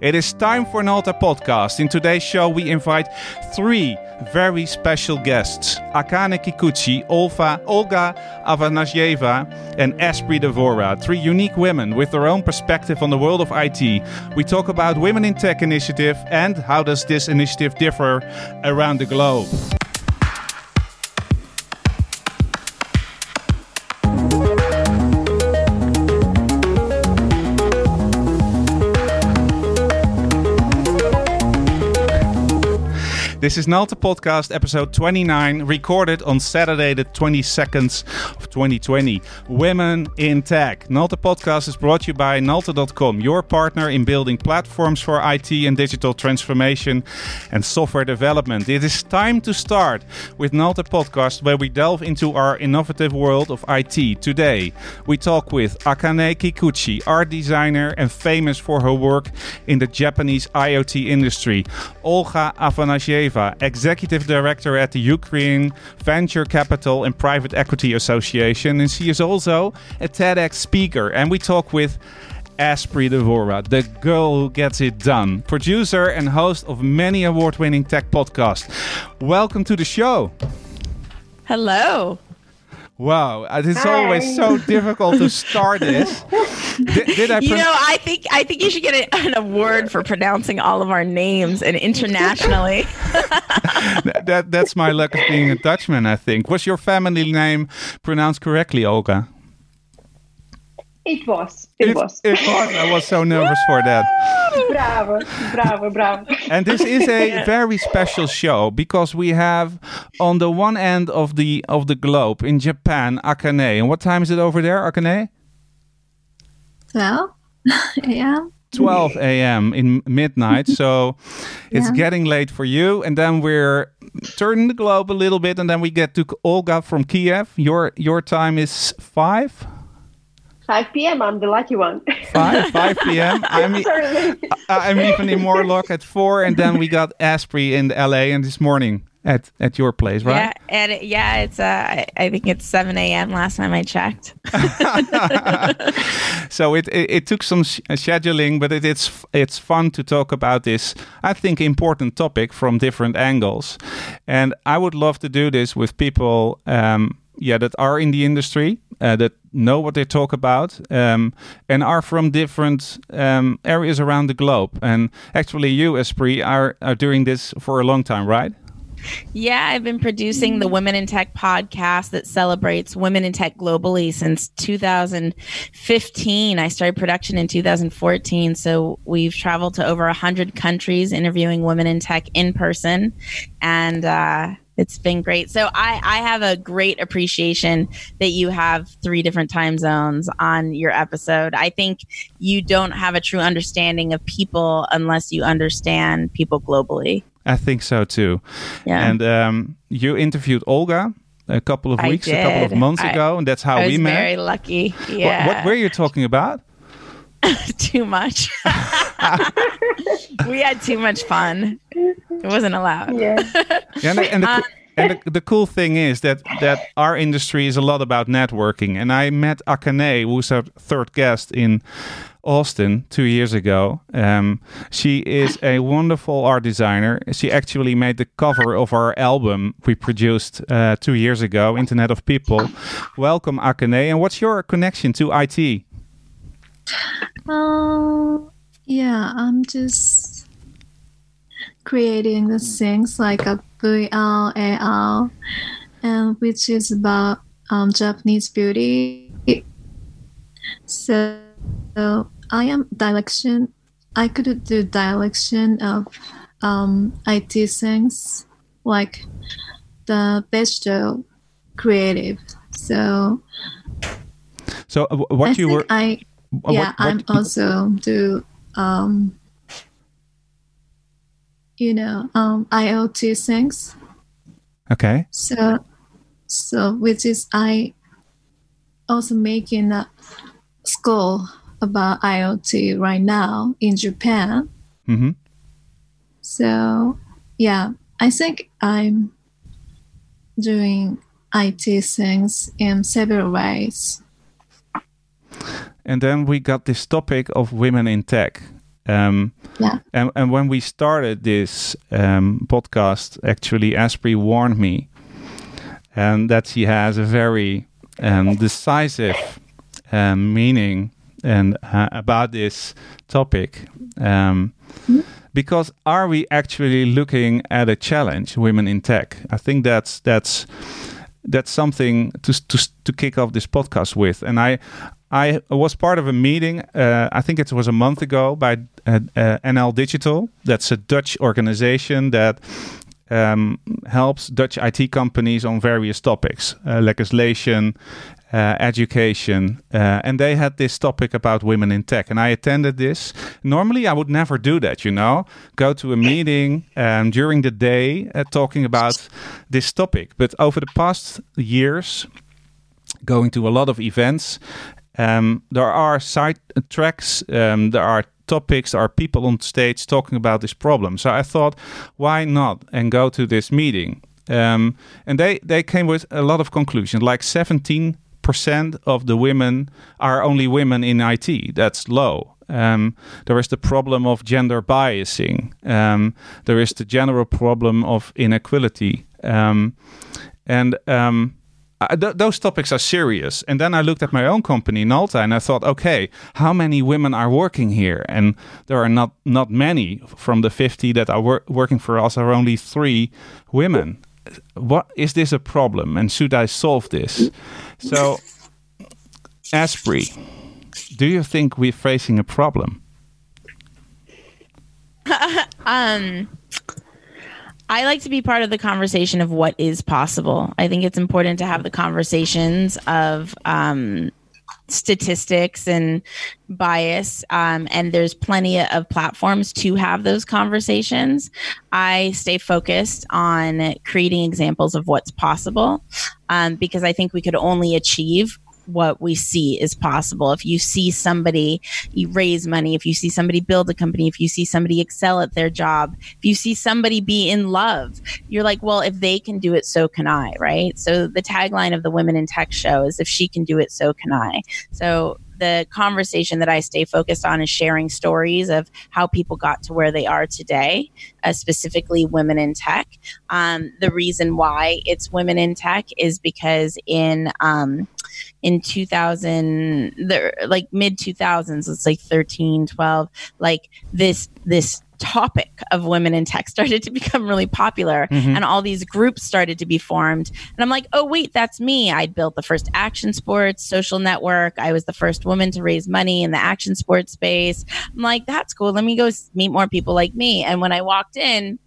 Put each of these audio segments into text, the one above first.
It is time for an Alta podcast. In today's show, we invite three very special guests Akane Kikuchi, Olfa, Olga Afanasieva, and Espree Devora. Three unique women with their own perspective on the world of IT. We talk about Women in Tech initiative and how does this initiative differ around the globe. This is Nalta Podcast, episode 29, recorded on Saturday, the 22nd of 2020. Women in Tech. Nalta Podcast is brought to you by Nalta.com, your partner in building platforms for IT and digital transformation and software development. It is time to start with Nalta Podcast, where we delve into our innovative world of IT. Today, we talk with Akane Kikuchi, art designer and famous for her work in the Japanese IoT industry. Olga Afanasieva Executive Director at the Ukraine Venture Capital and Private Equity Association. And she is also a TEDx speaker. And we talk with Espree Devora, the girl who gets it done, producer and host of many award winning tech podcasts. Welcome to the show. Hello. Wow, uh, it's always so difficult to start this. Did, did I? you know, I think I think you should get an award for pronouncing all of our names and internationally. that that's my luck of being a Dutchman. I think. Was your family name pronounced correctly, Olga? It was. It, it, was. It was. I was so nervous for that. Bravo, bravo, bravo. And this is a very special show because we have on the one end of the of the globe in Japan, Akane. And what time is it over there, Akane? 12 a.m. 12 a.m. in midnight. So it's yeah. getting late for you. And then we're turning the globe a little bit. And then we get to Olga from Kiev. Your your time is 5? 5 p.m. I'm the lucky one. 5, 5 p.m. I'm, I'm even in more luck at 4. And then we got Espree in LA and this morning at at your place, right? Yeah, and it, yeah, it's uh, I think it's seven a.m. last time I checked. so it, it, it took some sh- scheduling, but it, it's it's fun to talk about this. I think important topic from different angles, and I would love to do this with people. Um, yeah, that are in the industry, uh, that know what they talk about, um, and are from different um, areas around the globe. And actually, you, Espree, are, are doing this for a long time, right? Yeah, I've been producing the Women in Tech podcast that celebrates women in tech globally since 2015. I started production in 2014. So we've traveled to over 100 countries interviewing women in tech in person. And, uh, it's been great. So I, I have a great appreciation that you have three different time zones on your episode. I think you don't have a true understanding of people unless you understand people globally. I think so too. Yeah. And um, you interviewed Olga a couple of weeks, a couple of months I, ago, and that's how we met. Very lucky. Yeah. What, what were you talking about? too much. we had too much fun. It wasn't allowed. Yeah. yeah and the, and the, uh, and the, the, cool thing is that that our industry is a lot about networking. And I met Akane, who's our third guest in Austin two years ago. Um, she is a wonderful art designer. She actually made the cover of our album we produced uh, two years ago, Internet of People. Welcome, Akane. And what's your connection to IT? Uh, yeah, I'm just creating the things like a VR, AR, and which is about um, Japanese beauty. So I am direction. I could do direction of um, IT things like the digital creative. So, so uh, what I you were? I yeah, what, what, I'm also do um, you know um, IoT things. Okay. So, so which is I also making a school about IoT right now in Japan. Mm-hmm. So, yeah, I think I'm doing IT things in several ways. And then we got this topic of women in tech. Um, Yeah. And, and when we started this um, podcast, actually, Espree warned me and that she has a very um, decisive um, meaning and uh, about this topic. Um, because are we actually looking at a challenge, women in tech? I think that's that's that's something to to to kick off this podcast with. And I I was part of a meeting. Uh, I think it was a month ago by uh, uh, NL Digital. That's a Dutch organization that um, helps Dutch IT companies on various topics, uh, legislation, uh, education, uh, and they had this topic about women in tech, and I attended this. Normally, I would never do that, you know, go to a meeting um, during the day uh, talking about this topic. But over the past years, going to a lot of events, um, there are side tracks, um, there are topics, there are people on stage talking about this problem. So I thought, why not and go to this meeting? Um, and they, they came with a lot of conclusions, like 17 percent of the women are only women in IT. That's low. Um, there is the problem of gender biasing. Um, there is the general problem of inequality. Um, and um, I, th- those topics are serious. And then I looked at my own company, Nalta, and I thought, okay, how many women are working here? And there are not not many. From the 50 that are wor- working for us, are only three women. What is this a problem? And should I solve this? So, Espree, do you think we're facing a problem? um I like to be part of the conversation of what is possible. I think it's important to have the conversations of um, statistics and bias, um, and there's plenty of platforms to have those conversations. I stay focused on creating examples of what's possible um, because I think we could only achieve what we see is possible. If you see somebody you raise money, if you see somebody build a company, if you see somebody excel at their job, if you see somebody be in love, you're like, well, if they can do it, so can I, right? So the tagline of the Women in Tech show is if she can do it, so can I. So the conversation that I stay focused on is sharing stories of how people got to where they are today, uh, specifically women in tech. Um, the reason why it's women in tech is because in um, in 2000 the like mid 2000s it's like 13 12 like this this topic of women in tech started to become really popular Mhm. and all these groups started to be formed. And i'm like oh wait that's me. I built the first action sports social network. I was the first woman to raise money in the action sports space. I'm like that's cool. Let me go meet more people like me. And when i walked in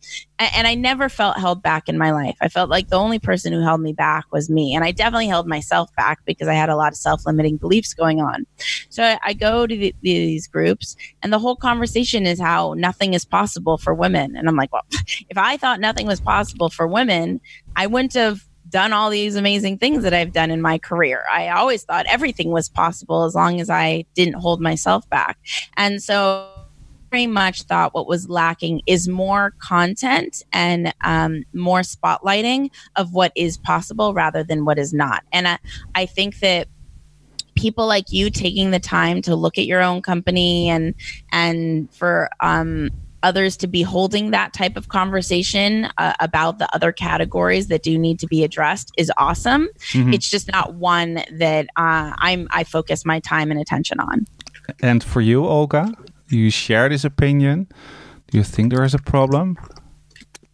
and I never felt held back in my life. I felt like the only person who held me back was me. And I definitely held myself back because I had a lot of self limiting beliefs going on. So I, I go to the, these groups, and the whole conversation is how nothing is possible for women. And I'm like, well, if I thought nothing was possible for women, I wouldn't have done all these amazing things that I've done in my career. I always thought everything was possible as long as I didn't hold myself back. And so very much thought what was lacking is more content and um, more spotlighting of what is possible rather than what is not. And I, I think that people like you taking the time to look at your own company and and for um, others to be holding that type of conversation uh, about the other categories that do need to be addressed is awesome. Mhm. It's just not one that uh, I'm I focus my time and attention on. And for you, Olga, do you share this opinion? Do you think there is a problem?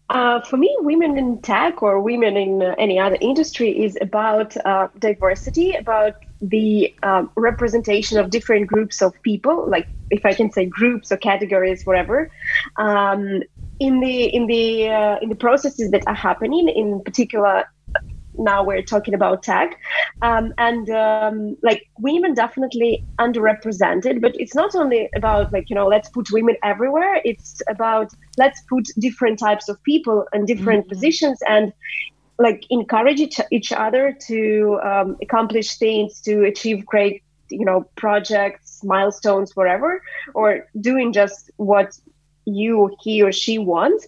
Uh, for me, women in tech or women in uh, any other industry is about uh, diversity, about the um, representation of different groups of people, like if I can say groups or categories, whatever, um, in the in the uh, in the processes that are happening. In particular, now we're talking about tech, um, and um, like women definitely underrepresented. But it's not only about like you know let's put women everywhere. It's about let's put different types of people in different Mhm. positions and like encourage each, each other to um, accomplish things to achieve great you know projects milestones whatever or doing just what you he or she wants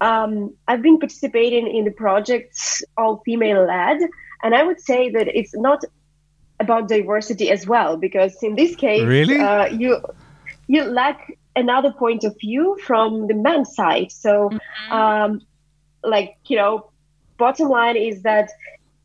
um, i've been participating in the projects all female led and i would say that it's not about diversity as well because in this case Really? uh, you you lack another point of view from the men's side. So, Mhm. um, like you know, bottom line is that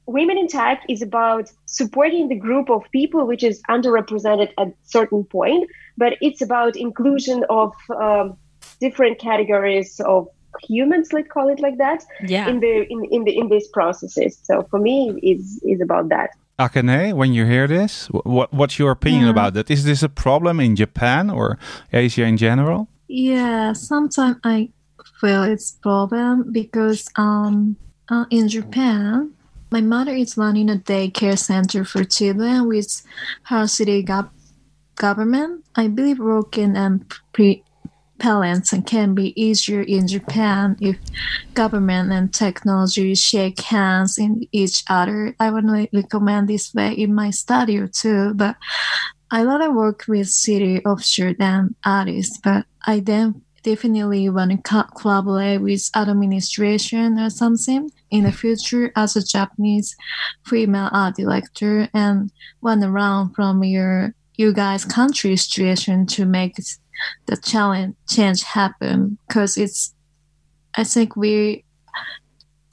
women in tech is about supporting the group of people which is underrepresented at certain point, but it's about inclusion of um, different categories of humans, let's call it like that, yeah. in the in, in the in these processes. So for me, is is about that. Akane, when you hear this, what what's your opinion Yeah. about that? Is this a problem in Japan or Asia in general? Yeah, sometimes I feel it's problem because um uh, in Japan, my mother is running a daycare center for children with her city gov- government. I believe working and pre parents can be easier in Japan if government and technology shake hands in each other. I would recommend this way in my study too, but I rather work with city officer than artists, but I then definitely want to co- collaborate with administration or something in the future as a Japanese female art director and one around from your you guys country situation to make the challenge change happen because it's I think we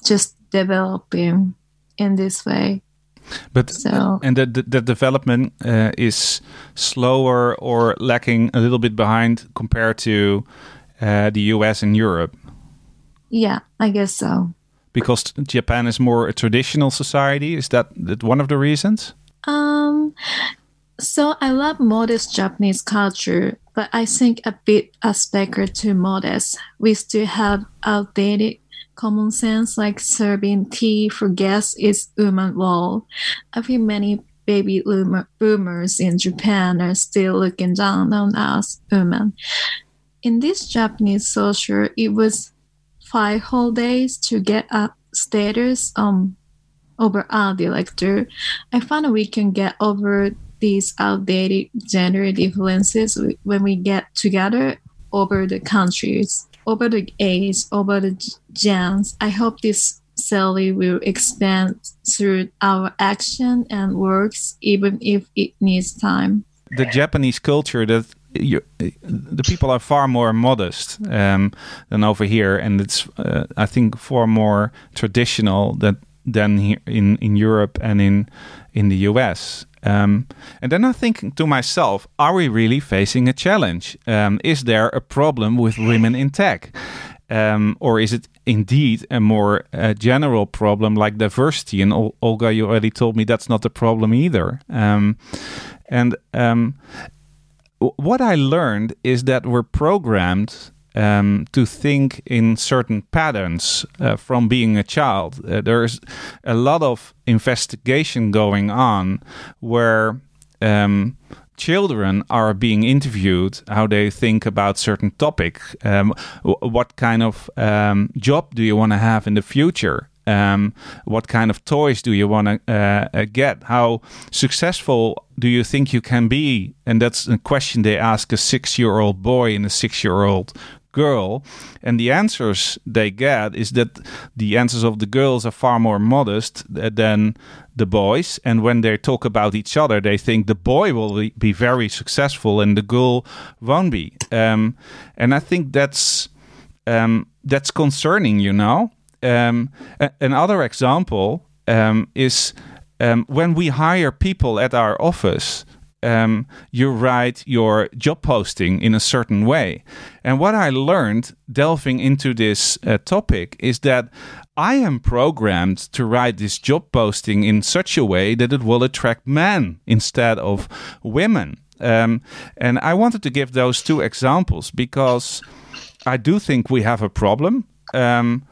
just developing in this way. But So and the the, the development uh, is slower or lacking a little bit behind compared to uh, the US and Europe yeah, I guess so. because Japan is more a traditional society. Is that, that one of the reasons? Um, so I love modest Japanese culture, but I think a bit a aspect too modest. We still have outdated common sense, like serving tea for guests is woman role. I feel many baby boomers in Japan are still looking down on us women. In this Japanese social, it was five whole days to get a status um over art director. I found we can get over these outdated gender differences when we get together over the countries, over the age, over the gens. I hope this salary will expand through our action and works, even if it needs time. the Japanese culture that you, the people are far more modest um, than over here, and it's uh, I think far more traditional that than here in in Europe and in in the US. Um, and then I think to myself, are we really facing a challenge? Um, is there a problem with women in tech? Um, or is it indeed a more uh, general problem like diversity? And Ol- Olga, you already told me that's not the problem either. Um, and um, w- what I learned is that we're programmed um, to think in certain patterns uh, from being a child. Uh, there's a lot of investigation going on where um, children are being interviewed how they think about certain topic. Um, what kind of um, job do you want to have in the future? Um, what kind of toys do you want to uh, uh, get? How successful do you think you can be? And that's a question they ask a six-year-old boy and a six-year-old girl and the answers they get is that the answers of the girls are far more modest than the boys and when they talk about each other they think the boy will be- be very successful and the girl won't be. Um, and i think that's um, that's concerning you know? Um, a- another example um, is um, when we hire people at our office um, you write your job posting in a certain way. And what I learned delving into this uh, topic is that I am programmed to write this job posting in such a way that it will attract men instead of women. Um, and I wanted to give those two examples because I do think we have a problem. Um,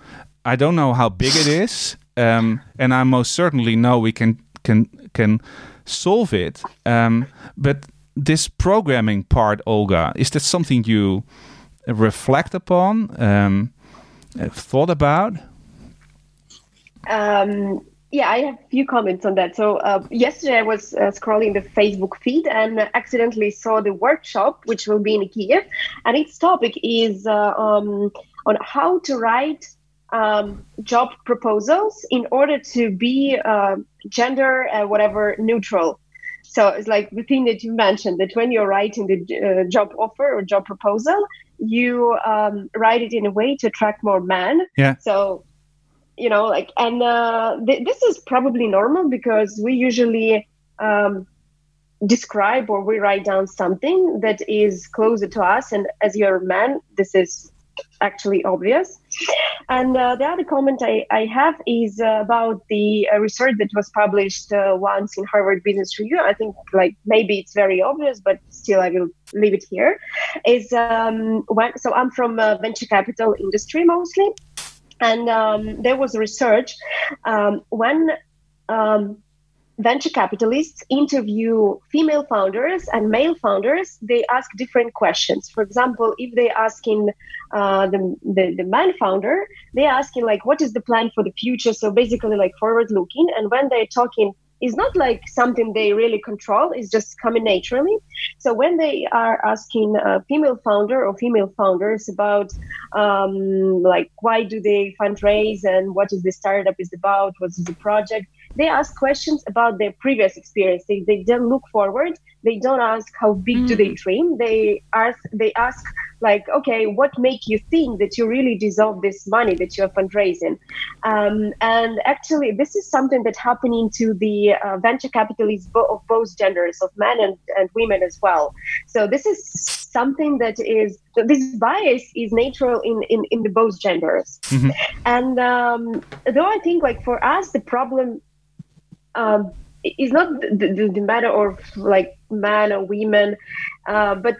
I don't know how big it is, um, and I most certainly know we can can can solve it. Um, but this programming part, Olga, is that something you reflect upon, um, thought about? Um, yeah, I have a few comments on that. So uh, yesterday I was uh, scrolling the Facebook feed and accidentally saw the workshop, which will be in Kiev, and its topic is uh, um, on how to write um, job proposals in order to be uh, gender uh, whatever neutral. so it's like the thing that you mentioned that when you're writing the uh, job offer or job proposal, you um, write it in a way to attract more men. Yeah. So, you know, like, and uh, th- this is probably normal because we usually um, describe or we write down something that is closer to us. And as you're a man, this is actually obvious. And uh, the other comment I, I have is uh, about the uh, research that was published uh, once in Harvard Business Review. I think like maybe it's very obvious, but still I will leave it here. Is um, when, so I'm from uh, venture capital industry mostly, and um, there was research um, when um, venture capitalists interview female founders and male founders, they ask different questions. For example, if they asking uh, the, the, the man founder, they asking like, what is the plan for the future? So basically like forward looking. And when they're talking is not like something they really control it's just coming naturally so when they are asking a female founder or female founders about um, like why do they fundraise and what is the startup is about what is the project they ask questions about their previous experience. They, they don't look forward. They don't ask how big mm. do they mm. dream. They ask they ask like, okay, what make you think that you really deserve this money that you are fundraising? Um, and actually, this is something that happening to the uh, venture capitalists bo- of both genders, of men and, and women as well. So this is something that is this bias is natural in in, in the both genders. Mm-hmm. And um, though I think like for us the problem um, it's not the, the, the, matter of like man or women, uh, but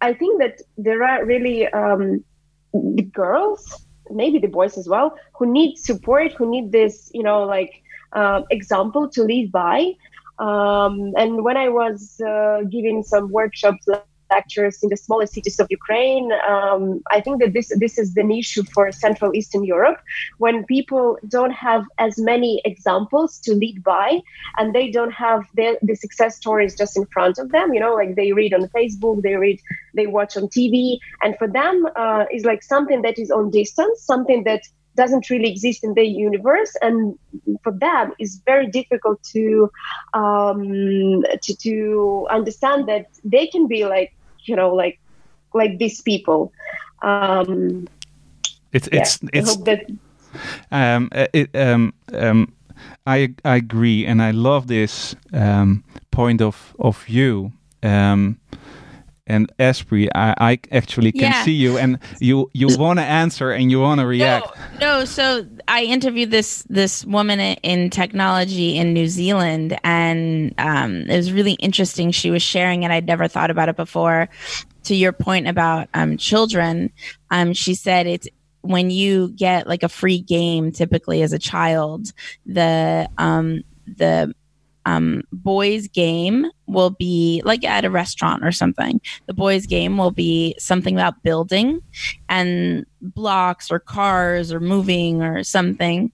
I think that there are really um, the girls, maybe the boys as well, who need support, who need this, you know, like uh, example to lead by. Um, and when I was uh, giving some workshops lectures in the smaller cities of Ukraine. Um, I think that this this is an issue for Central Eastern Europe when people don't have as many examples to lead by, and they don't have the, the success stories just in front of them. You know, like they read on Facebook, they read, they watch on TV, and for them uh, is like something that is on distance, something that doesn't really exist in the universe and for them it's very difficult to um to, to understand that they can be like you know like like these people um it's it's yeah, it's that... um uh, it um um I, I agree, and I love this um, point of of view. Um, and Espree, I, I actually can yeah. see you, and you you want to answer and you want to react. No, no, so I interviewed this this woman in technology in New Zealand, and um, it was really interesting. She was sharing and I'd never thought about it before. To your point about um, children, um, she said it's when you get like a free game, typically as a child, the um, the um, boys' game will be like at a restaurant or something. The boys' game will be something about building and blocks or cars or moving or something.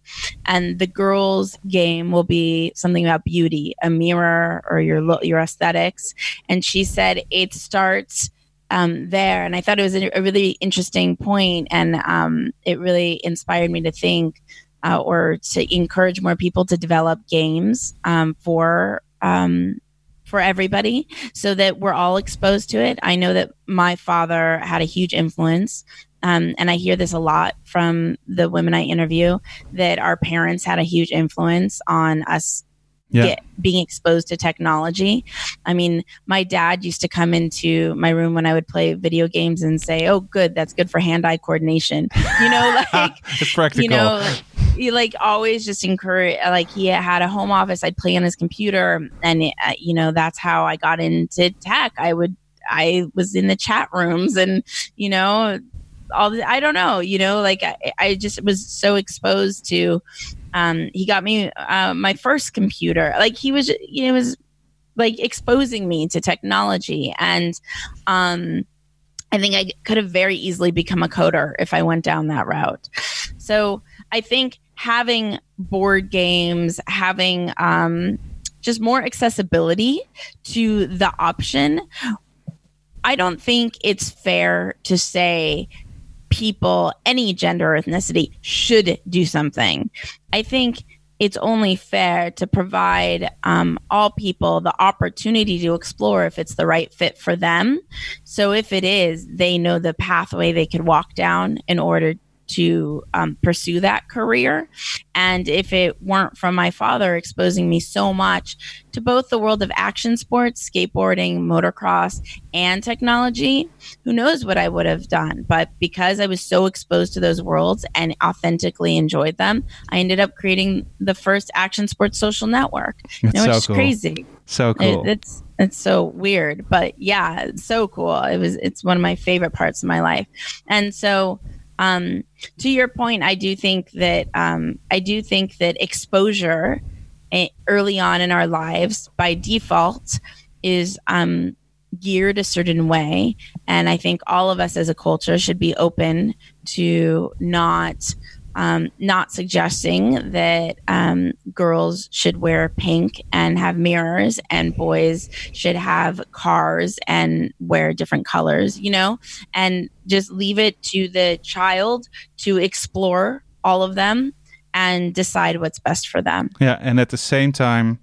And the girls' game will be something about beauty, a mirror or your your aesthetics. And she said it starts um, there. And I thought it was a, a really interesting point, and um, it really inspired me to think uh, or to encourage more people to develop games um, for um, for everybody so that we're all exposed to it. I know that my father had a huge influence. Um, and I hear this a lot from the women I interview that our parents had a huge influence on us yeah. Get, being exposed to technology. I mean, my dad used to come into my room when I would play video games and say, "Oh, good, that's good for hand-eye coordination." You know, like it's practical. You know, he like always just encourage. Like he had a home office. I'd play on his computer, and uh, you know that's how I got into tech. I would I was in the chat rooms, and you know all the, I don't know, you know, like I, I just was so exposed to um, he got me uh, my first computer. Like he was, you know, was like exposing me to technology, and um, I think I could have very easily become a coder if I went down that route. So I think having board games, having um, just more accessibility to the option. I don't think it's fair to say people, any gender or ethnicity, should do something. I think it's only fair to provide um, all people the opportunity to explore if it's the right fit for them. So if it is, they know the pathway they could walk down in order to um, pursue that career. And if it weren't from my father exposing me so much to both the world of action sports, skateboarding, motocross, and technology, who knows what I would have done. But because I was so exposed to those worlds and authentically enjoyed them, I ended up creating the first action sports social network. It's you know, so cool. crazy. So cool. It, it's it's so weird, but yeah, it's so cool. It was it's one of my favorite parts of my life, and so um, to your point, I do think that um, I do think that exposure eh, early on in our lives by default is um, geared a certain way, and I think all of us as a culture should be open to not um, not suggesting that um, girls should wear pink and have mirrors and boys should have cars and wear different colors, you know, and just leave it to the child to explore all of them and decide what's best for them. Yeah, and at the same time,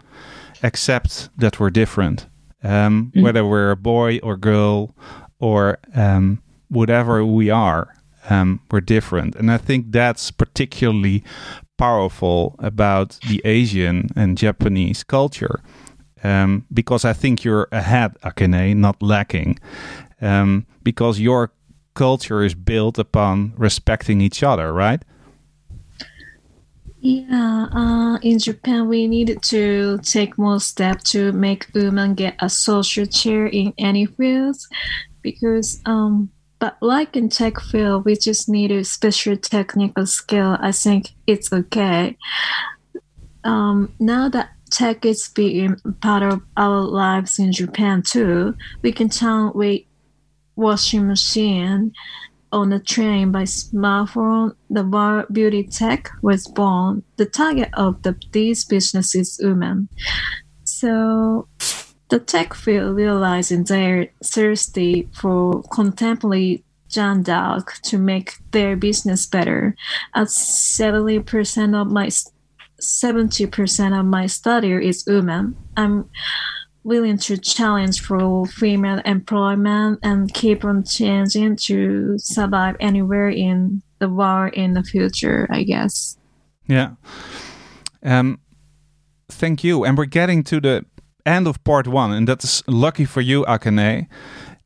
accept that we're different. Um, Whether we're a boy or girl or um, whatever we are, um, we're different. And I think that's particularly powerful about the Asian and Japanese culture. Um, because I think you're ahead, Akane, not lacking. Um, because your culture is built upon respecting each other, right? Yeah, uh, in Japan, we needed to take more steps to make women get a social chair in any fields, because um, but like in tech field, we just need a special technical skill. I think it's okay. Um, now that tech is being part of our lives in Japan too, we can turn weight washing machine on the train by smartphone, the Bar Beauty Tech was born. The target of the, these businesses is women. So the tech field realizing their thirsty for contemporary John Dark to make their business better. At seventy percent of my seventy percent of my study is women. I'm willing to challenge for female employment and keep on changing to survive anywhere in the world in the future, I guess. Yeah. Um, thank you. And we're getting to the end of part one, and that's lucky for you, Akane.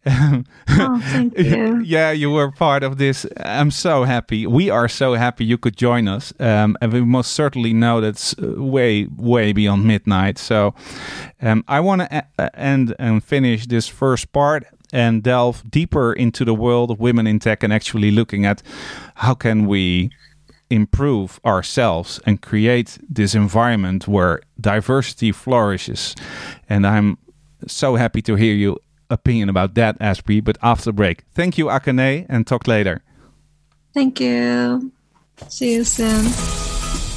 oh, thank you. yeah, you were part of this. I'm so happy. We are so happy you could join us. Um, and we most certainly know that's way, way beyond midnight. So um, I want to a- end and finish this first part and delve deeper into the world of women in tech and actually looking at how can we improve ourselves and create this environment where diversity flourishes. And I'm so happy to hear your opinion about that, Espree, but after break. Thank you, Akane, and talk later. Thank you. See you soon.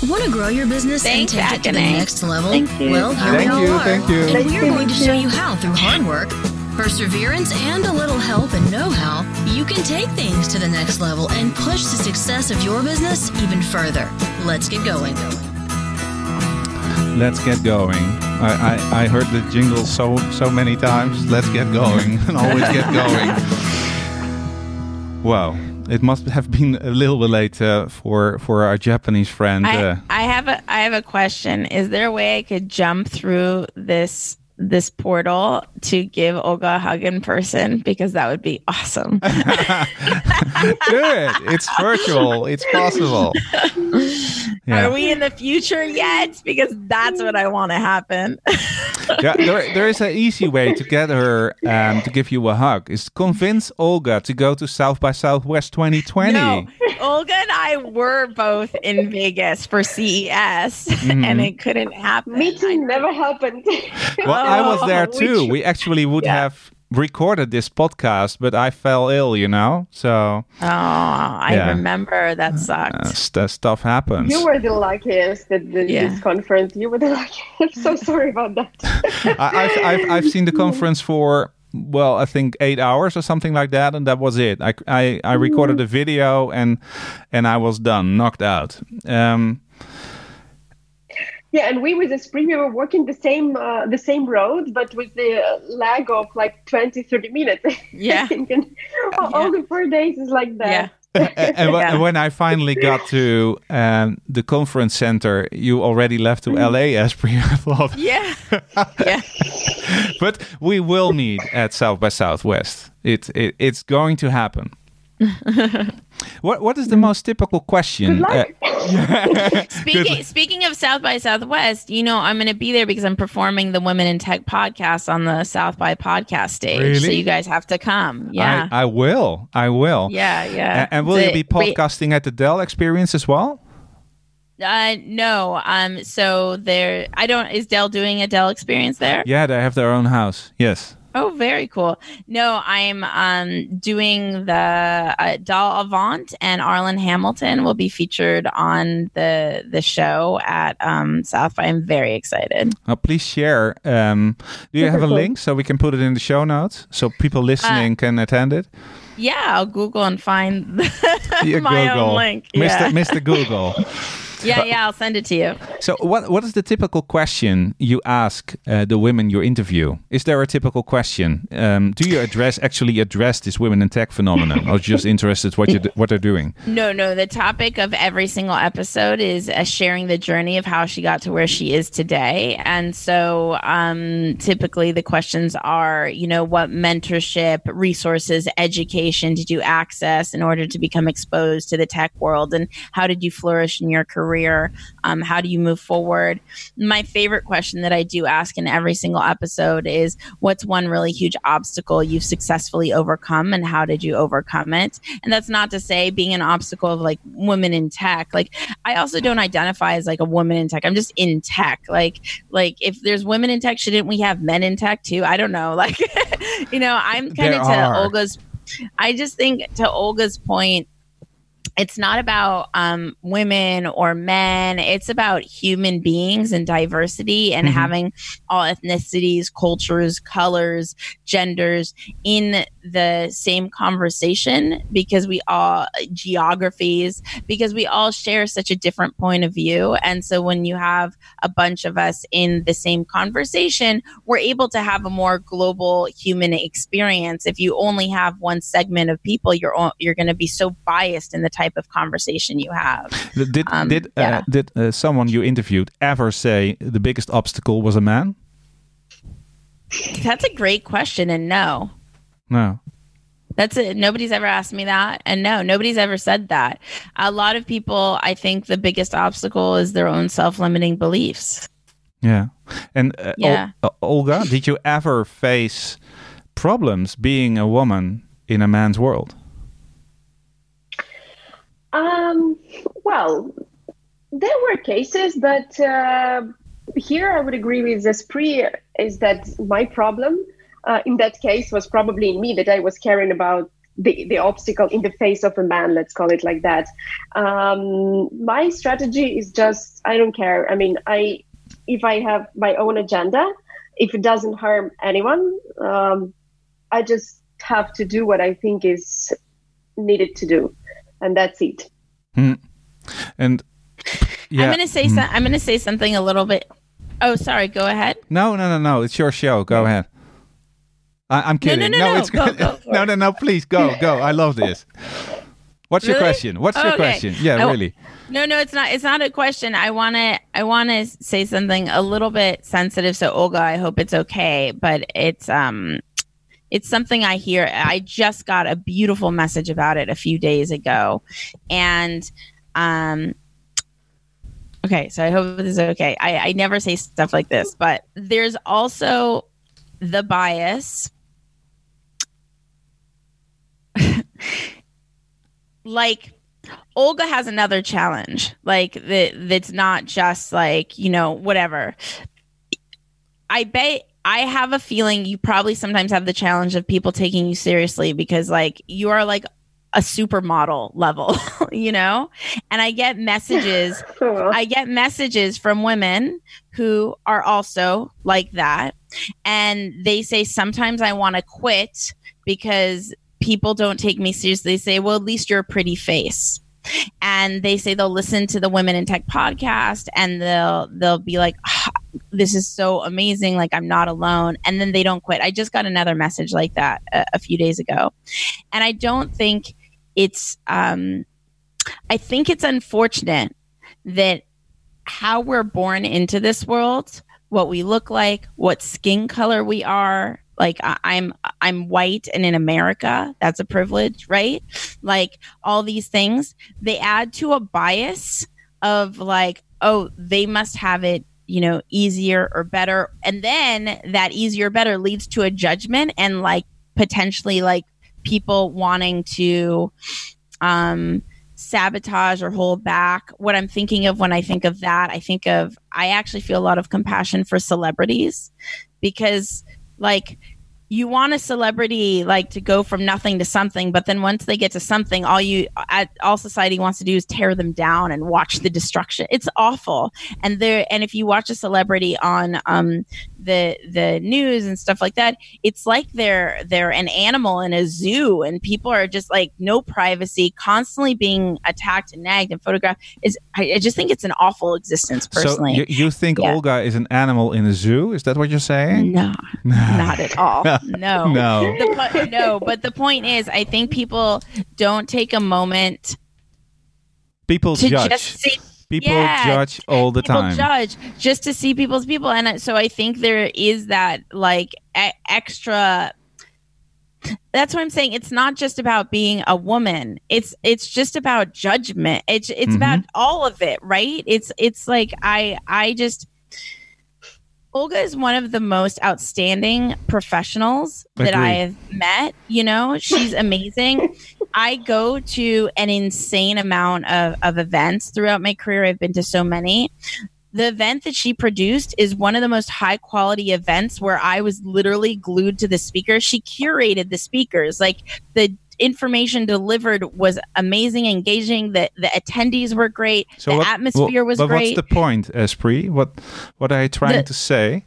Want to grow your business Thanks, and take it to the next level? Thank you. Well, here Thank we you, are. thank you. And Thank we're you, going to show you. you how through hard work, perseverance, and a little help and know-how, you can take things to the next level and push the success of your business even further. Let's get going. Let's get going. I, I, I heard the jingle so so many times. Let's get going and always get going. Wow, it must have been a little bit late uh, for for our Japanese friend. I, uh, I have a I have a question. Is there a way I could jump through this this portal to give Olga a hug in person? Because that would be awesome. do it. It's virtual. It's possible. Yeah. Are we in the future yet? Because that's what I want to happen. yeah, there, there is an easy way to get her um, to give you a hug. Is convince Olga to go to South by Southwest 2020. No, Olga and I were both in Vegas for CES, Mm-hmm. and it couldn't happen. Meeting never happened. Well, I was there too. We actually would Yeah. have recorded this podcast, but I fell ill, you know. So Oh, I Yeah. remember that sucked. uh, st- stuff happens. You were the luckiest at the, Yeah. this conference. You were the luckiest. I'm so sorry about that. I, I've, I've I've seen the conference for well, I think eight hours or something like that, and that was it. I I, I recorded a video and and I was done, knocked out. Um, Yeah, and we with Espree, we were walking the same uh, the same road, but with the lag of like 20, 30 minutes. Yeah. and all, all the four days is like that. Yeah. and, and Yeah. when I finally got to um, the conference center, you already left to LA, Espree. I thought, Yeah. yeah. but we will meet at South by Southwest. It, it it's going to happen. what what is the most typical question? Uh, Speaking speaking of South by Southwest, you know, I'm going to be there because I'm performing the Women in Tech podcast on the South by podcast stage. So you guys have to come. Yeah. I, I will. I will. yeah, yeah. A- And will So- you be wait, podcasting at the Dell Experience as well? Uh, no. Um. So there, I don't. Is Dell doing a Dell experience there? Yeah, they have their own house. Yes. Oh, very cool. No, I'm um doing the uh, Doll Avant, and Arlan Hamilton will be featured on the the show at um South by. I'm very excited. Now, please share. Um, do you have a link so we can put it in the show notes so people listening can attend it? Yeah, I'll Google and find Yeah, my Google. own link. Mr. Yeah. Mr. Google. yeah, yeah, I'll send it to you. So, what what is the typical question you ask uh, the women you interview? Is there a typical question? Um, do you address actually address this women in tech phenomenon, or just interested what you what they're doing? No, no. The topic of every single episode is uh, sharing the journey of how she got to where she is today. And so, um, typically, the questions are, you know, what mentorship, resources, education did you access in order to become exposed to the tech world, and how did you flourish in your career? Um, how do you move forward? My favorite question that I do ask in every single episode is, what's one really huge obstacle you've successfully overcome, and how did you overcome it? And that's not to say being an obstacle of like women in tech. Like I also don't identify as like a woman in tech. I'm just in tech. Like like if there's women in tech, shouldn't we have men in tech too? I don't know. Like you know, I'm kind of to are. Olga's I just think to Olga's point it's not about um, women or men. It's about human beings and diversity and Mhm. having all ethnicities, cultures, colors, genders in the same conversation because we all geographies because we all share such a different point of view. And so when you have a bunch of us in the same conversation, we're able to have a more global human experience. If you only have one segment of people, you're you're going to be so biased in the type of conversation you have. Did Um, did uh, did uh, someone you interviewed ever say the biggest obstacle was a man? That's a great question, and no. No. That's it. Nobody's ever asked me that. And no, nobody's ever said that. A lot of people, I think the biggest obstacle is their own self limiting beliefs. Yeah. And uh, Ol- Yeah. uh, Olga, did you ever face problems being a woman in a man's world? Um, well, there were cases, but uh, here I would agree with Espree is that my problem uh, in that case was probably in me that I was caring about the, the obstacle in the face of a man, let's call it like that. Um, my strategy is just, I don't care. I mean, I, if I have my own agenda, if it doesn't harm anyone, um, I just have to do what I think is needed to do. And that's it. And yeah. I'm gonna say some, I'm gonna say something a little bit. Oh, sorry. Go ahead. No, no, no, no. It's your show. Go ahead. I, I'm kidding. no, no, no. it's Go, good. go. no, no, no. Please go, go. I love this. What's your question? What's Oh, your okay. question? Yeah, I- really. No, no, it's not. It's not a question. I want to. I want to say something a little bit sensitive. So, Olga, I hope it's okay. But it's um, it's something I hear. I just got a beautiful message about it a few days ago, and um. Okay, so I hope this is okay. I, I never say stuff like this, but there's also the bias like Olga has another challenge. Like that that's not just like, you know, whatever. I bet I have a feeling you probably sometimes have the challenge of people taking you seriously because like you are like a supermodel level, you know? And I get messages Oh, I get messages from women who are also like that. And they say, sometimes I want to quit because people don't take me seriously. They say, well, at least you're a pretty face. And they say they'll listen to the Women in Tech podcast and they'll they'll be like, "Ah, "This is so amazing! Like I'm not alone," and then they don't quit. I just got another message like that a, a few days ago, and I don't think it's. Um, I think it's unfortunate that how we're born into this world, what we look like, what skin color we are. Like I'm, I'm white and in America, that's a privilege, right? Like all these things, they add to a bias of like, oh, they must have it, you know, easier or better, and then that easier better leads to a judgment and like potentially like people wanting to, um, sabotage or hold back. What I'm thinking of when I think of that, I think of I actually feel a lot of compassion for celebrities because like you want a celebrity like to go from nothing to something, but then once they get to something, all you at all society wants to do is tear them down and watch the destruction. It's awful. And there and if you watch a celebrity on um the the news and stuff like that, it's like they're they're an animal in a zoo and people are just like no privacy, constantly being attacked and nagged and photographed. Is I, I just think it's an awful existence personally. So you, you think Yeah. Olga is an animal in a zoo? Is that what you're saying? no, not at all. No. No. Po- no, but the point is, I think people don't take a moment People to judge. just see People Yeah. judge all the time. people time. judge just to see people's people, and so I think there is that like e- extra. That's what I'm saying. It's not just about being a woman. It's it's just about judgment. It's it's Mhm. about all of it, right? It's it's like I I just Olga is one of the most outstanding professionals that I have met. You know, she's amazing. I go to an insane amount of, of events throughout my career. I've been to so many. The event that she produced is one of the most high quality events where I was literally glued to the speaker. She curated the speakers. Like the information delivered was amazing, engaging. The the attendees were great. the what- atmosphere wha- was but great. what's the point, Espree? What what are you trying The- to say?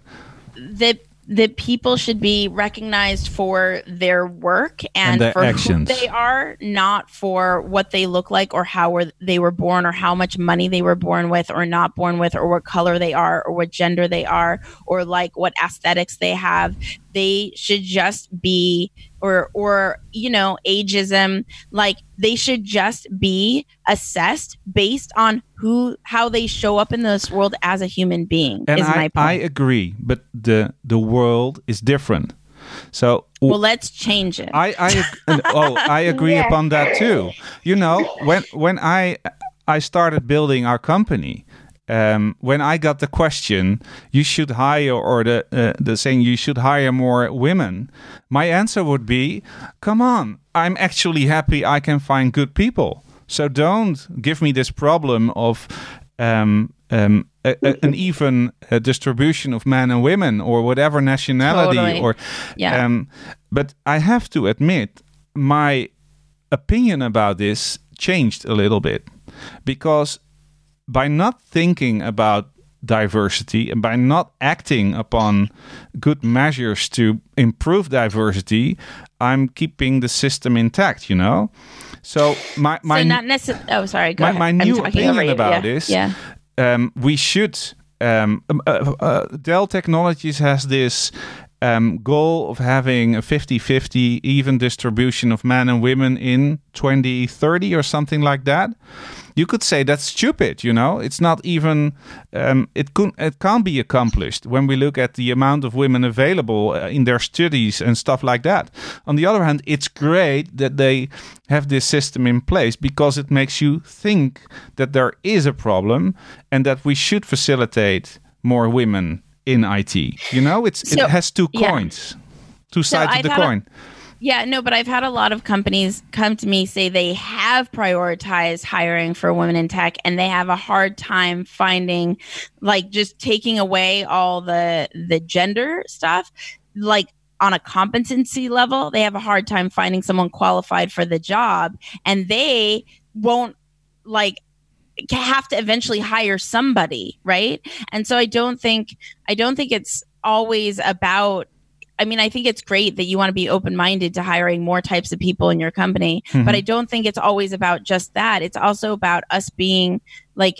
that that people should be recognized for their work and, their for actions. who they are, not for what they look like or how were, they were born or how much money they were born with or not born with or what color they are or what gender they are or like what aesthetics they have. They should just be or or you know ageism like they should just be assessed based on who how they show up in this world as a human being And is my I, point I agree, but the the world is different. So well let's change it I I oh I agree Yeah. upon that too. You know when when I I started building our company. Um, when I got the question, you should hire, or the uh, the saying you should hire more women, my answer would be, "Come on, I'm actually happy I can find good people. So don't give me this problem of um, um, a, a- an even uh, distribution of men and women, or whatever nationality, Totally. or Yeah. um, but I have to admit, my opinion about this changed a little bit because by not thinking about diversity and by not acting upon good measures to improve diversity, I'm keeping the system intact, you know? So my my so not necessarily. Oh, sorry. Go my, ahead. my new opinion about yeah. this Yeah. um, we should um, um, uh, uh, Dell Technologies has this um, goal of having a 50-50 even distribution of men and women in 2030 or something like that. You could say that's stupid, you know. It's not even um, it could it can't be accomplished when we look at the amount of women available uh, in their studies and stuff like that. On the other hand, it's great that they have this system in place because it makes you think that there is a problem and that we should facilitate more women in IT. You know, it's So- it has two yeah. coins, two sides I've of the coin. Yeah, no, but I've had a lot of companies come to me say they have prioritized hiring for women in tech and they have a hard time finding like just taking away all the the gender stuff like on a competency level, they have a hard time finding someone qualified for the job and they won't like have to eventually hire somebody, right? And so I don't think I don't think it's always about I mean, I think it's great that you want to be open minded to hiring more types of people in your company, Mhm. but I don't think it's always about just that. It's also about us being like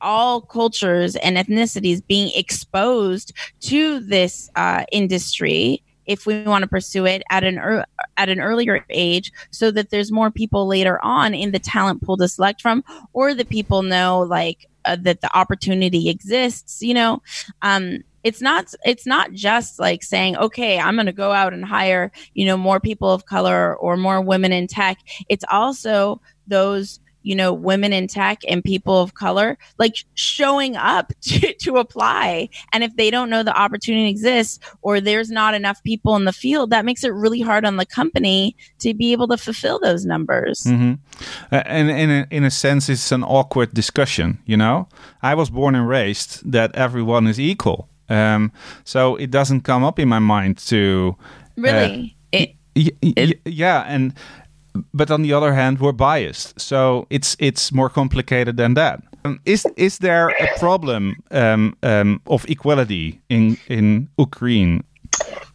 all cultures and ethnicities being exposed to this uh, industry if we want to pursue it at an ear at an earlier age so that there's more people later on in the talent pool to select from or that people know like uh, that the opportunity exists you know um it's not it's not just like saying okay i'm going to go out and hire you know more people of color or more women in tech it's also those you know women in tech and people of color like showing up to, to apply and if they don't know the opportunity exists or there's not enough people in the field that makes it really hard on the company to be able to fulfill those numbers mm-hmm. Uh, and in a, in a sense, it's an awkward discussion. You know, I was born and raised that everyone is equal, um, so it doesn't come up in my mind to really it, Y- y- yeah, and but on the other hand, we're biased, so it's it's more complicated than that. Um, is is there a problem um, um, of equality in in Ukraine?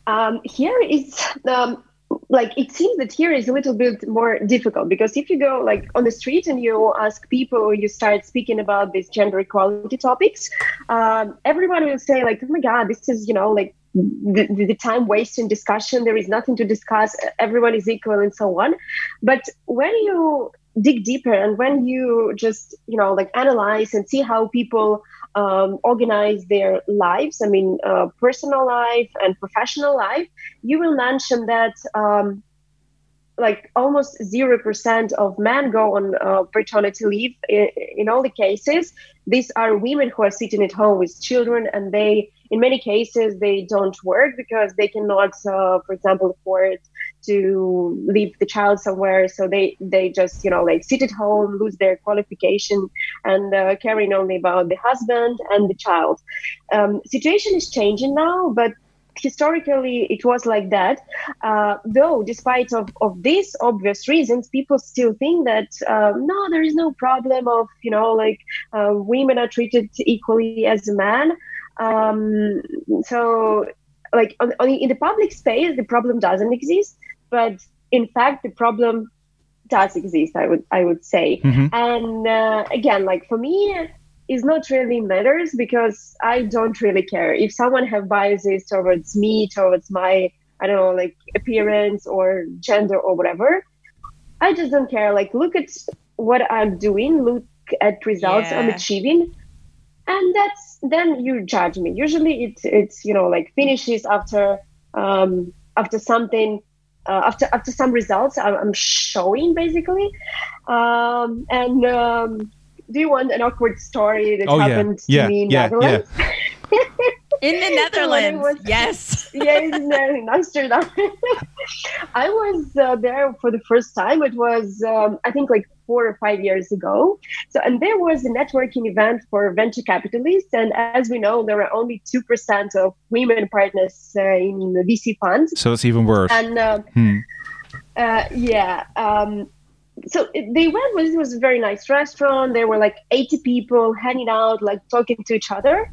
Um, here is um, like it seems that here is a little bit more difficult because if you go like on the street and you ask people you start speaking about these gender equality topics, um, everyone will say like, "Oh my God, this is you know like the, the, time wasting discussion. There is nothing to discuss. Everyone is equal and so on." But when you dig deeper and when you just you know like analyze and see how people um, organize their lives i mean uh, personal life and professional life you will mention that um, like almost 0% of men go on uh, paternity leave in, in all the cases. These are women who are sitting at home with children and they in many cases they don't work because they cannot uh, for example afford to leave the child somewhere. So they they just you know like sit at home lose their qualification and uh, caring only about the husband and the child. Um, situation is changing now but historically it was like that. Uh, though despite of, of these obvious reasons people still think that uh, no there is no problem of you know like uh, women are treated equally as a man. Um, so like on, on, in the public space the problem doesn't exist but in fact the problem does exist i would i would say Mhm. and uh, again like for me is not really matters because I don't really care if someone have biases towards me, towards my I don't know like appearance or gender or whatever. I just don't care. Like look at what I'm doing, look at results I'm achieving, and that's then you judge me. Usually it's it's you know like finishes after um, after something. Uh, after after some results I'm, I'm showing basically um, and um, do you want an awkward story that Oh yeah, happened to yeah, me in yeah, Netherlands? in the When it netherlands was- yes yeah, in, uh, in Amsterdam. I was uh, there for the first time. It was, um, I think, like four or five years ago. So, and there was a networking event for venture capitalists. And as we know, there are only 2% of women partners uh, in the VC funds. So it's even worse. And um, Hmm. uh, yeah. Um, so they went was it was a very nice restaurant. There were like 80 people hanging out, like talking to each other.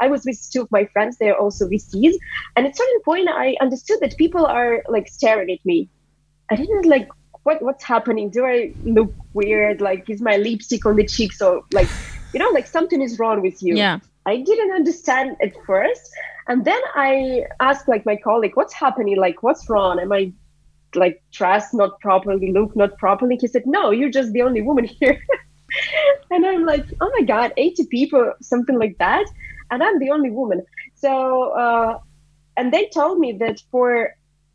I was with two of my friends. They're also VCs, and at a certain point, I understood that people are like staring at me. I didn't like what what's happening. Do I look weird? Like is my lipstick on the cheek? So like you know, like something is wrong with you. yeah I didn't understand at first. And then I asked like my colleague, what's happening? Like, what's wrong? Am I like dressed not properly, look not properly? He said, no, you're just the only woman here. and I'm like, oh my God, 80 people, something like that. And I'm the only woman. So, uh, and they told me that for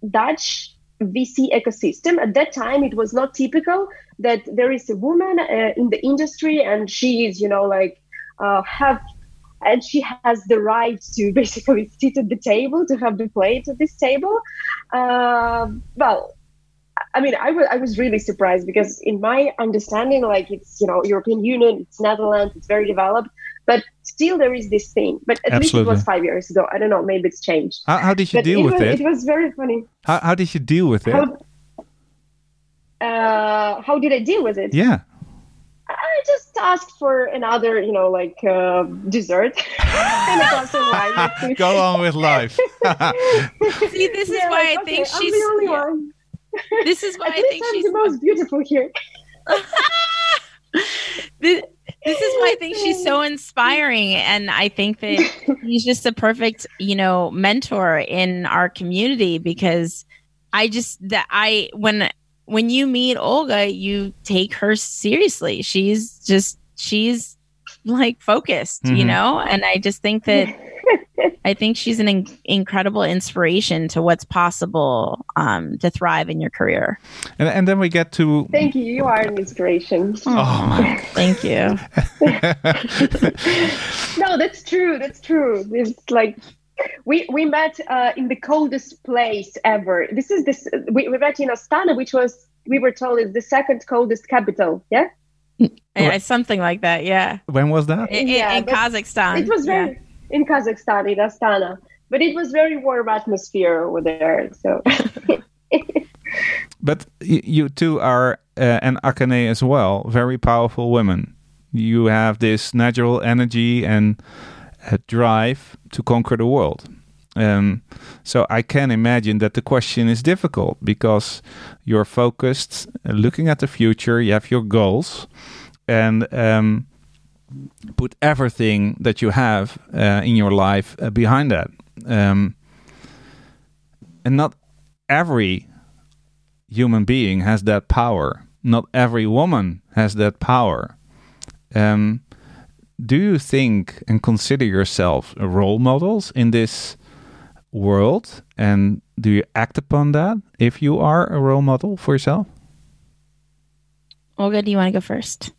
Dutch VC ecosystem, at that time, it was not typical that there is a woman uh, in the industry and she is, you know, like, uh, have and she has the right to basically sit at the table to have the plate at this table. Um, well i mean I wa- I was really surprised because in my understanding like it's you know european union it's netherlands it's very developed but still there is this thing but at least it was five years ago i don't know maybe it's changed How, how did you but deal it with was, it? it was very funny How, how did you deal with it? how, uh, how did i deal with it Yeah. I just asked for another, you know, like uh, dessert and a glass of wine. Go on with life. See, this is Yeah, why like, I think okay, I'm she's. the only yeah, one. This is why At I think I'm she's. the most beautiful here. this, this is why I think she's so inspiring, and I think that he's just the perfect, you know, mentor in our community because I just that I when when you meet Olga, you take her seriously. She's just she's like focused, you Mhm. know, and I just think that I think she's an in- incredible inspiration to what's possible um, to thrive in your career. and, and then we get to. Thank you. You are an inspiration. Oh my Thank you. No, that's true. That's true. It's like we we met uh, in the coldest place ever. This is this we, we met in Astana, which was we were told is the second coldest capital. Yeah, Yeah, something like that. Yeah. When was that? In, in- Yeah, in Kazakhstan. it was yeah. In Kazakhstan in Astana, but it was very warm atmosphere over there. So But you two are, uh, and Akane as well, very powerful women. You have this natural energy and drive to conquer the world. Um, so I can imagine that the question is difficult because you're focused, uh, looking at the future, you have your goals, and um, put everything that you have uh, in your life uh, behind that. Um, and not every human being has that power. Not every woman has that power. Um, do you think and consider yourself role models in this world? And do you act upon that if you are a role model for yourself? Olga, do you want to go first?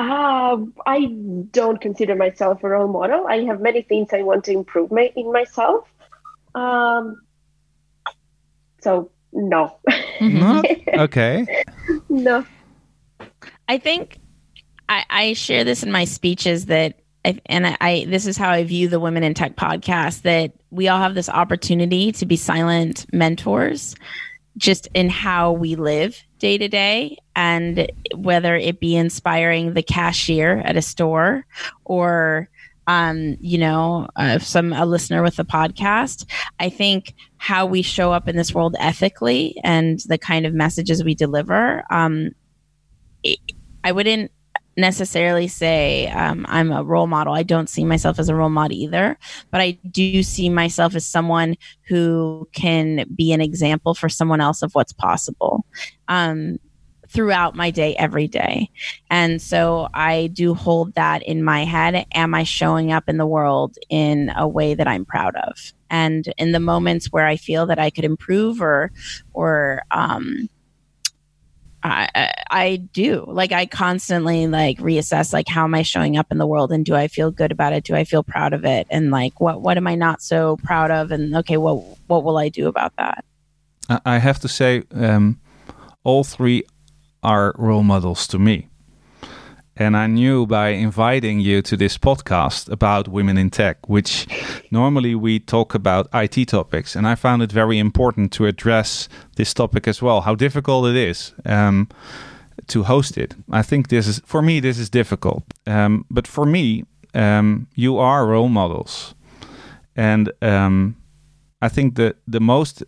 Uh, I don't consider myself a role model. I have many things I want to improve my, in myself. Um, so no, Not? Okay. no. I think I, I share this in my speeches that, I, and I, I this is how I view the Women in Tech podcast that we all have this opportunity to be silent mentors, just in how we live day to day, and whether it be inspiring the cashier at a store or um, you know, uh, some a listener with the podcast. I think how we show up in this world ethically and the kind of messages we deliver. Um, it, I wouldn't necessarily say um, I'm a role model. I don't see myself as a role model either, but I do see myself as someone who can be an example for someone else of what's possible. Um, throughout my day every day. And so I do hold that in my head. Am I showing up in the world in a way that I'm proud of? And in the moments where I feel that I could improve or, or, um, I, I, do like I constantly like reassess like how am I showing up in the world and do I feel good about it? Do I feel proud of it? And like what what am I not so proud of? And okay, what what will I do about that? I I have to say, um, all three are role models to me. And I knew by inviting you to this podcast about women in tech, which normally we talk about IT topics, and I found it very important to address this topic as well. How difficult it is um, to host it. I think this is for me. This is difficult, um, but for me, um, you are role models, and um, I think the the most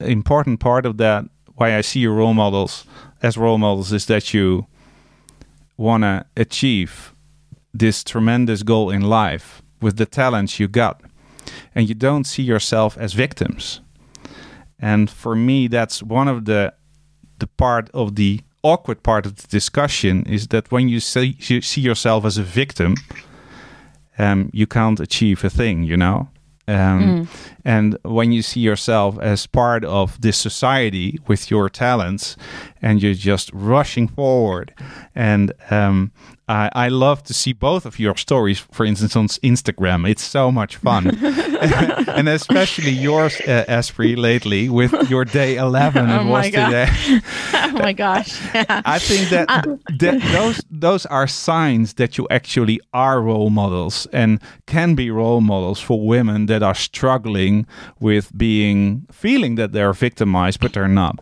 important part of that why I see your role models as role models is that you want to achieve this tremendous goal in life with the talents you got. And you don't see yourself as victims. And for me that's one of the the part of the awkward part of the discussion is that when you see, you see yourself as a victim um, you can't achieve a thing you know um, and when you see yourself as part of this society with your talents and you're just rushing forward and um, I, I love to see both of your stories for instance on instagram it's so much fun and especially yours uh, Espree lately with your day 11 Oh it my was God. today oh my gosh. Yeah. I think that, that those those are signs that you actually are role models and can be role models for women that are struggling with being feeling that they're victimized but they're not.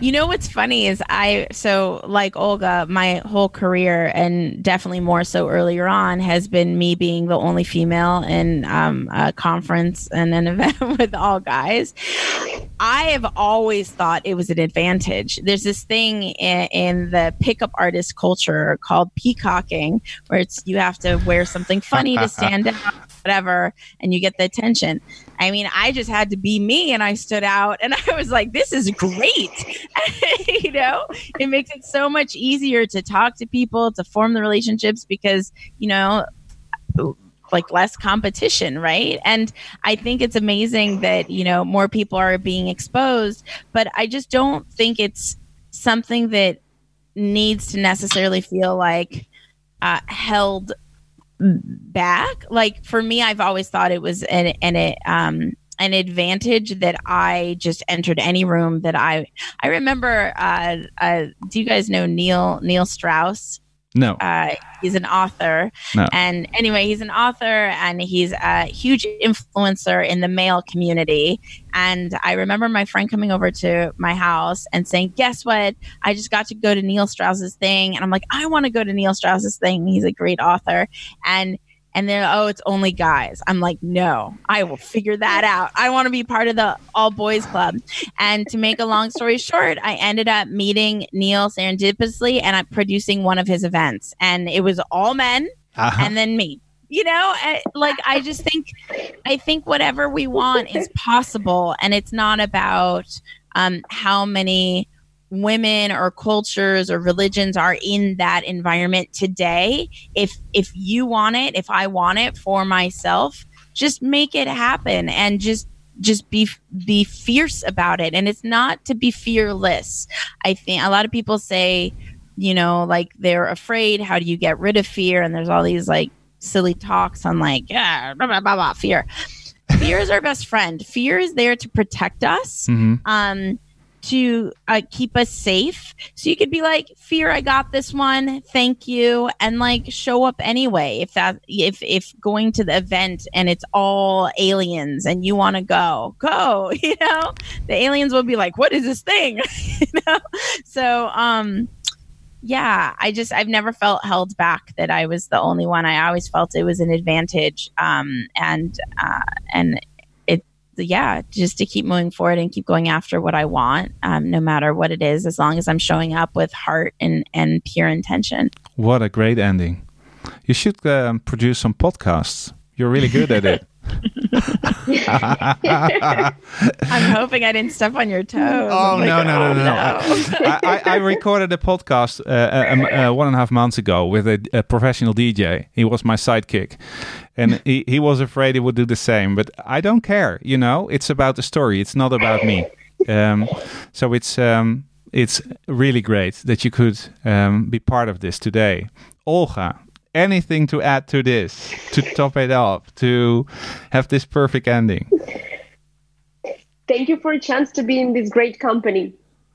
You know what's funny is I so like Olga, my whole career and definitely more so earlier on has been me being the only female in um, a conference and an event with all guys. I have always thought it was an advantage. There's this thing in, in the pickup artist culture called peacocking, where it's you have to wear something funny to stand out, whatever, and you get the attention. I mean, I just had to be me and I stood out and I was like, this is great. you know, it makes it so much easier to talk to people, to form the relationships because, you know, like less competition, right? And I think it's amazing that, you know, more people are being exposed, but I just don't think it's something that needs to necessarily feel like uh, held back. Like for me, I've always thought it was an an um an advantage that I just entered any room that I I remember. Uh, uh, do you guys know Neil Neil Strauss? No. Uh, he's an author. No. And anyway, he's an author and he's a huge influencer in the male community. And I remember my friend coming over to my house and saying, Guess what? I just got to go to Neil Strauss's thing. And I'm like, I want to go to Neil Strauss's thing. He's a great author. And and they're oh it's only guys. I'm like no i will figure that out. I want to be part of the all boys club. And to make a long story short i ended up meeting neil serendipitously and i'm producing one of his events. And it was all men Uh-huh. and then me you know? Eh, like i just think i think whatever we want is possible. And it's not about um, how many women or cultures or religions are in that environment today if if you want it if i want it for myself just make it happen and just just be be fierce about it. And it's not to be fearless. I think a lot of people say you know like they're afraid how do you get rid of fear? And there's all these like silly talks on like yeah blah, blah, blah, blah, fear. Fear is our best friend. Fear is there to protect us. Mhm. um to uh, keep us safe. So you could be like fear i got this one. Thank you. And like show up anyway if that if if going to the event and it's all aliens and you want to go go you know? The aliens will be like what is this thing? You know? So um yeah i just i've never felt held back that i was the only one. I always felt it was an advantage um and uh and yeah just to keep moving forward and keep going after what i want um no matter what it is as long as i'm showing up with heart and and pure intention What a great ending. You should um, produce some podcasts. You're really good at it. i'm hoping i didn't step on your toes Oh, I'm like, no, no, no, oh, no, no. I, I, I recorded a podcast uh, uh, um, uh, one and a half months ago with a, a professional DJ. He was my sidekick. And he, he was afraid he would do the same. But I don't care, you know? It's about the story. It's not about me. Um, so it's um, it's really great that you could um, be part of this today. Olga, anything to add to this, to top it up, to have this perfect ending? Thank you for a chance to be in this great company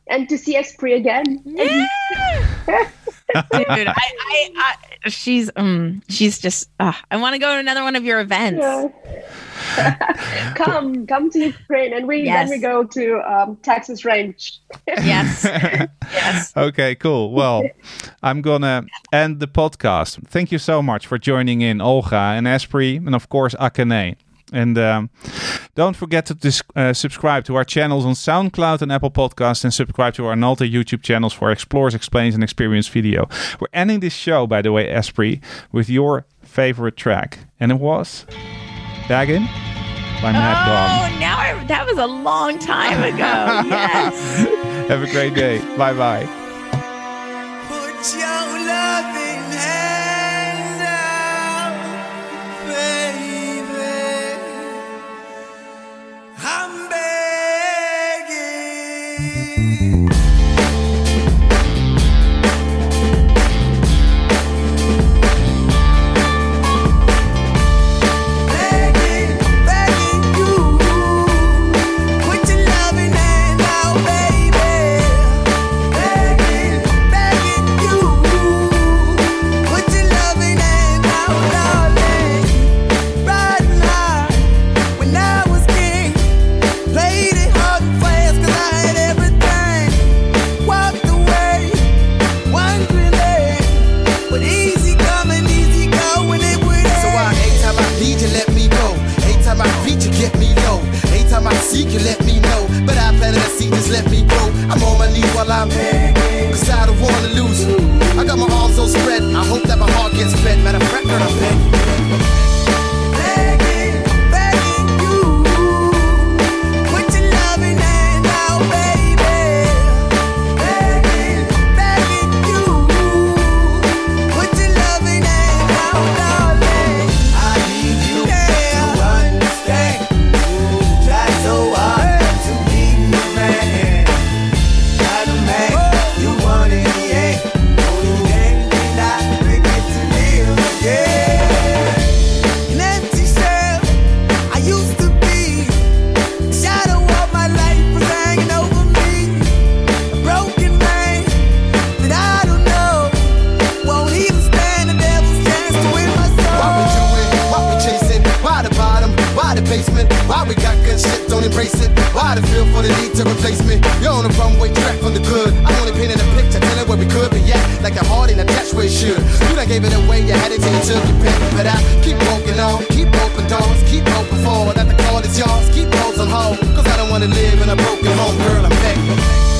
and to see Espree again. Yeah. Dude, I, I, I, she's, um, she's just. Uh, I want to go to another one of your events. Yeah. come, come to Ukraine, and we Yes. then we go to um, Texas Range. Yes, yes. Okay, cool. Well, I'm gonna end the podcast. Thank you so much for joining in, Olga and Espree, and of course Akane. And um, don't forget to dis- uh, subscribe to our channels on SoundCloud and Apple Podcasts, and subscribe to our Nalta YouTube channels for Explores, Explains, and Experience video. We're ending this show, by the way, Espree, with your favorite track, and it was "Beggin" by Madcon. Oh, now I, that was a long time ago. Yes. Have a great day. Bye bye. Begging. Don't embrace it. Why the feel for the need to replace me? You're on the runway track from the good. I'm only painting a picture, telling where we could be at. Like a heart in a attached where it should. You done gave it away, you had it till you took your pick. But I keep walking on, keep open doors, keep open forward. That the call is yours, keep those on hold. Cause I don't wanna live in a broken home, girl, I'm begging.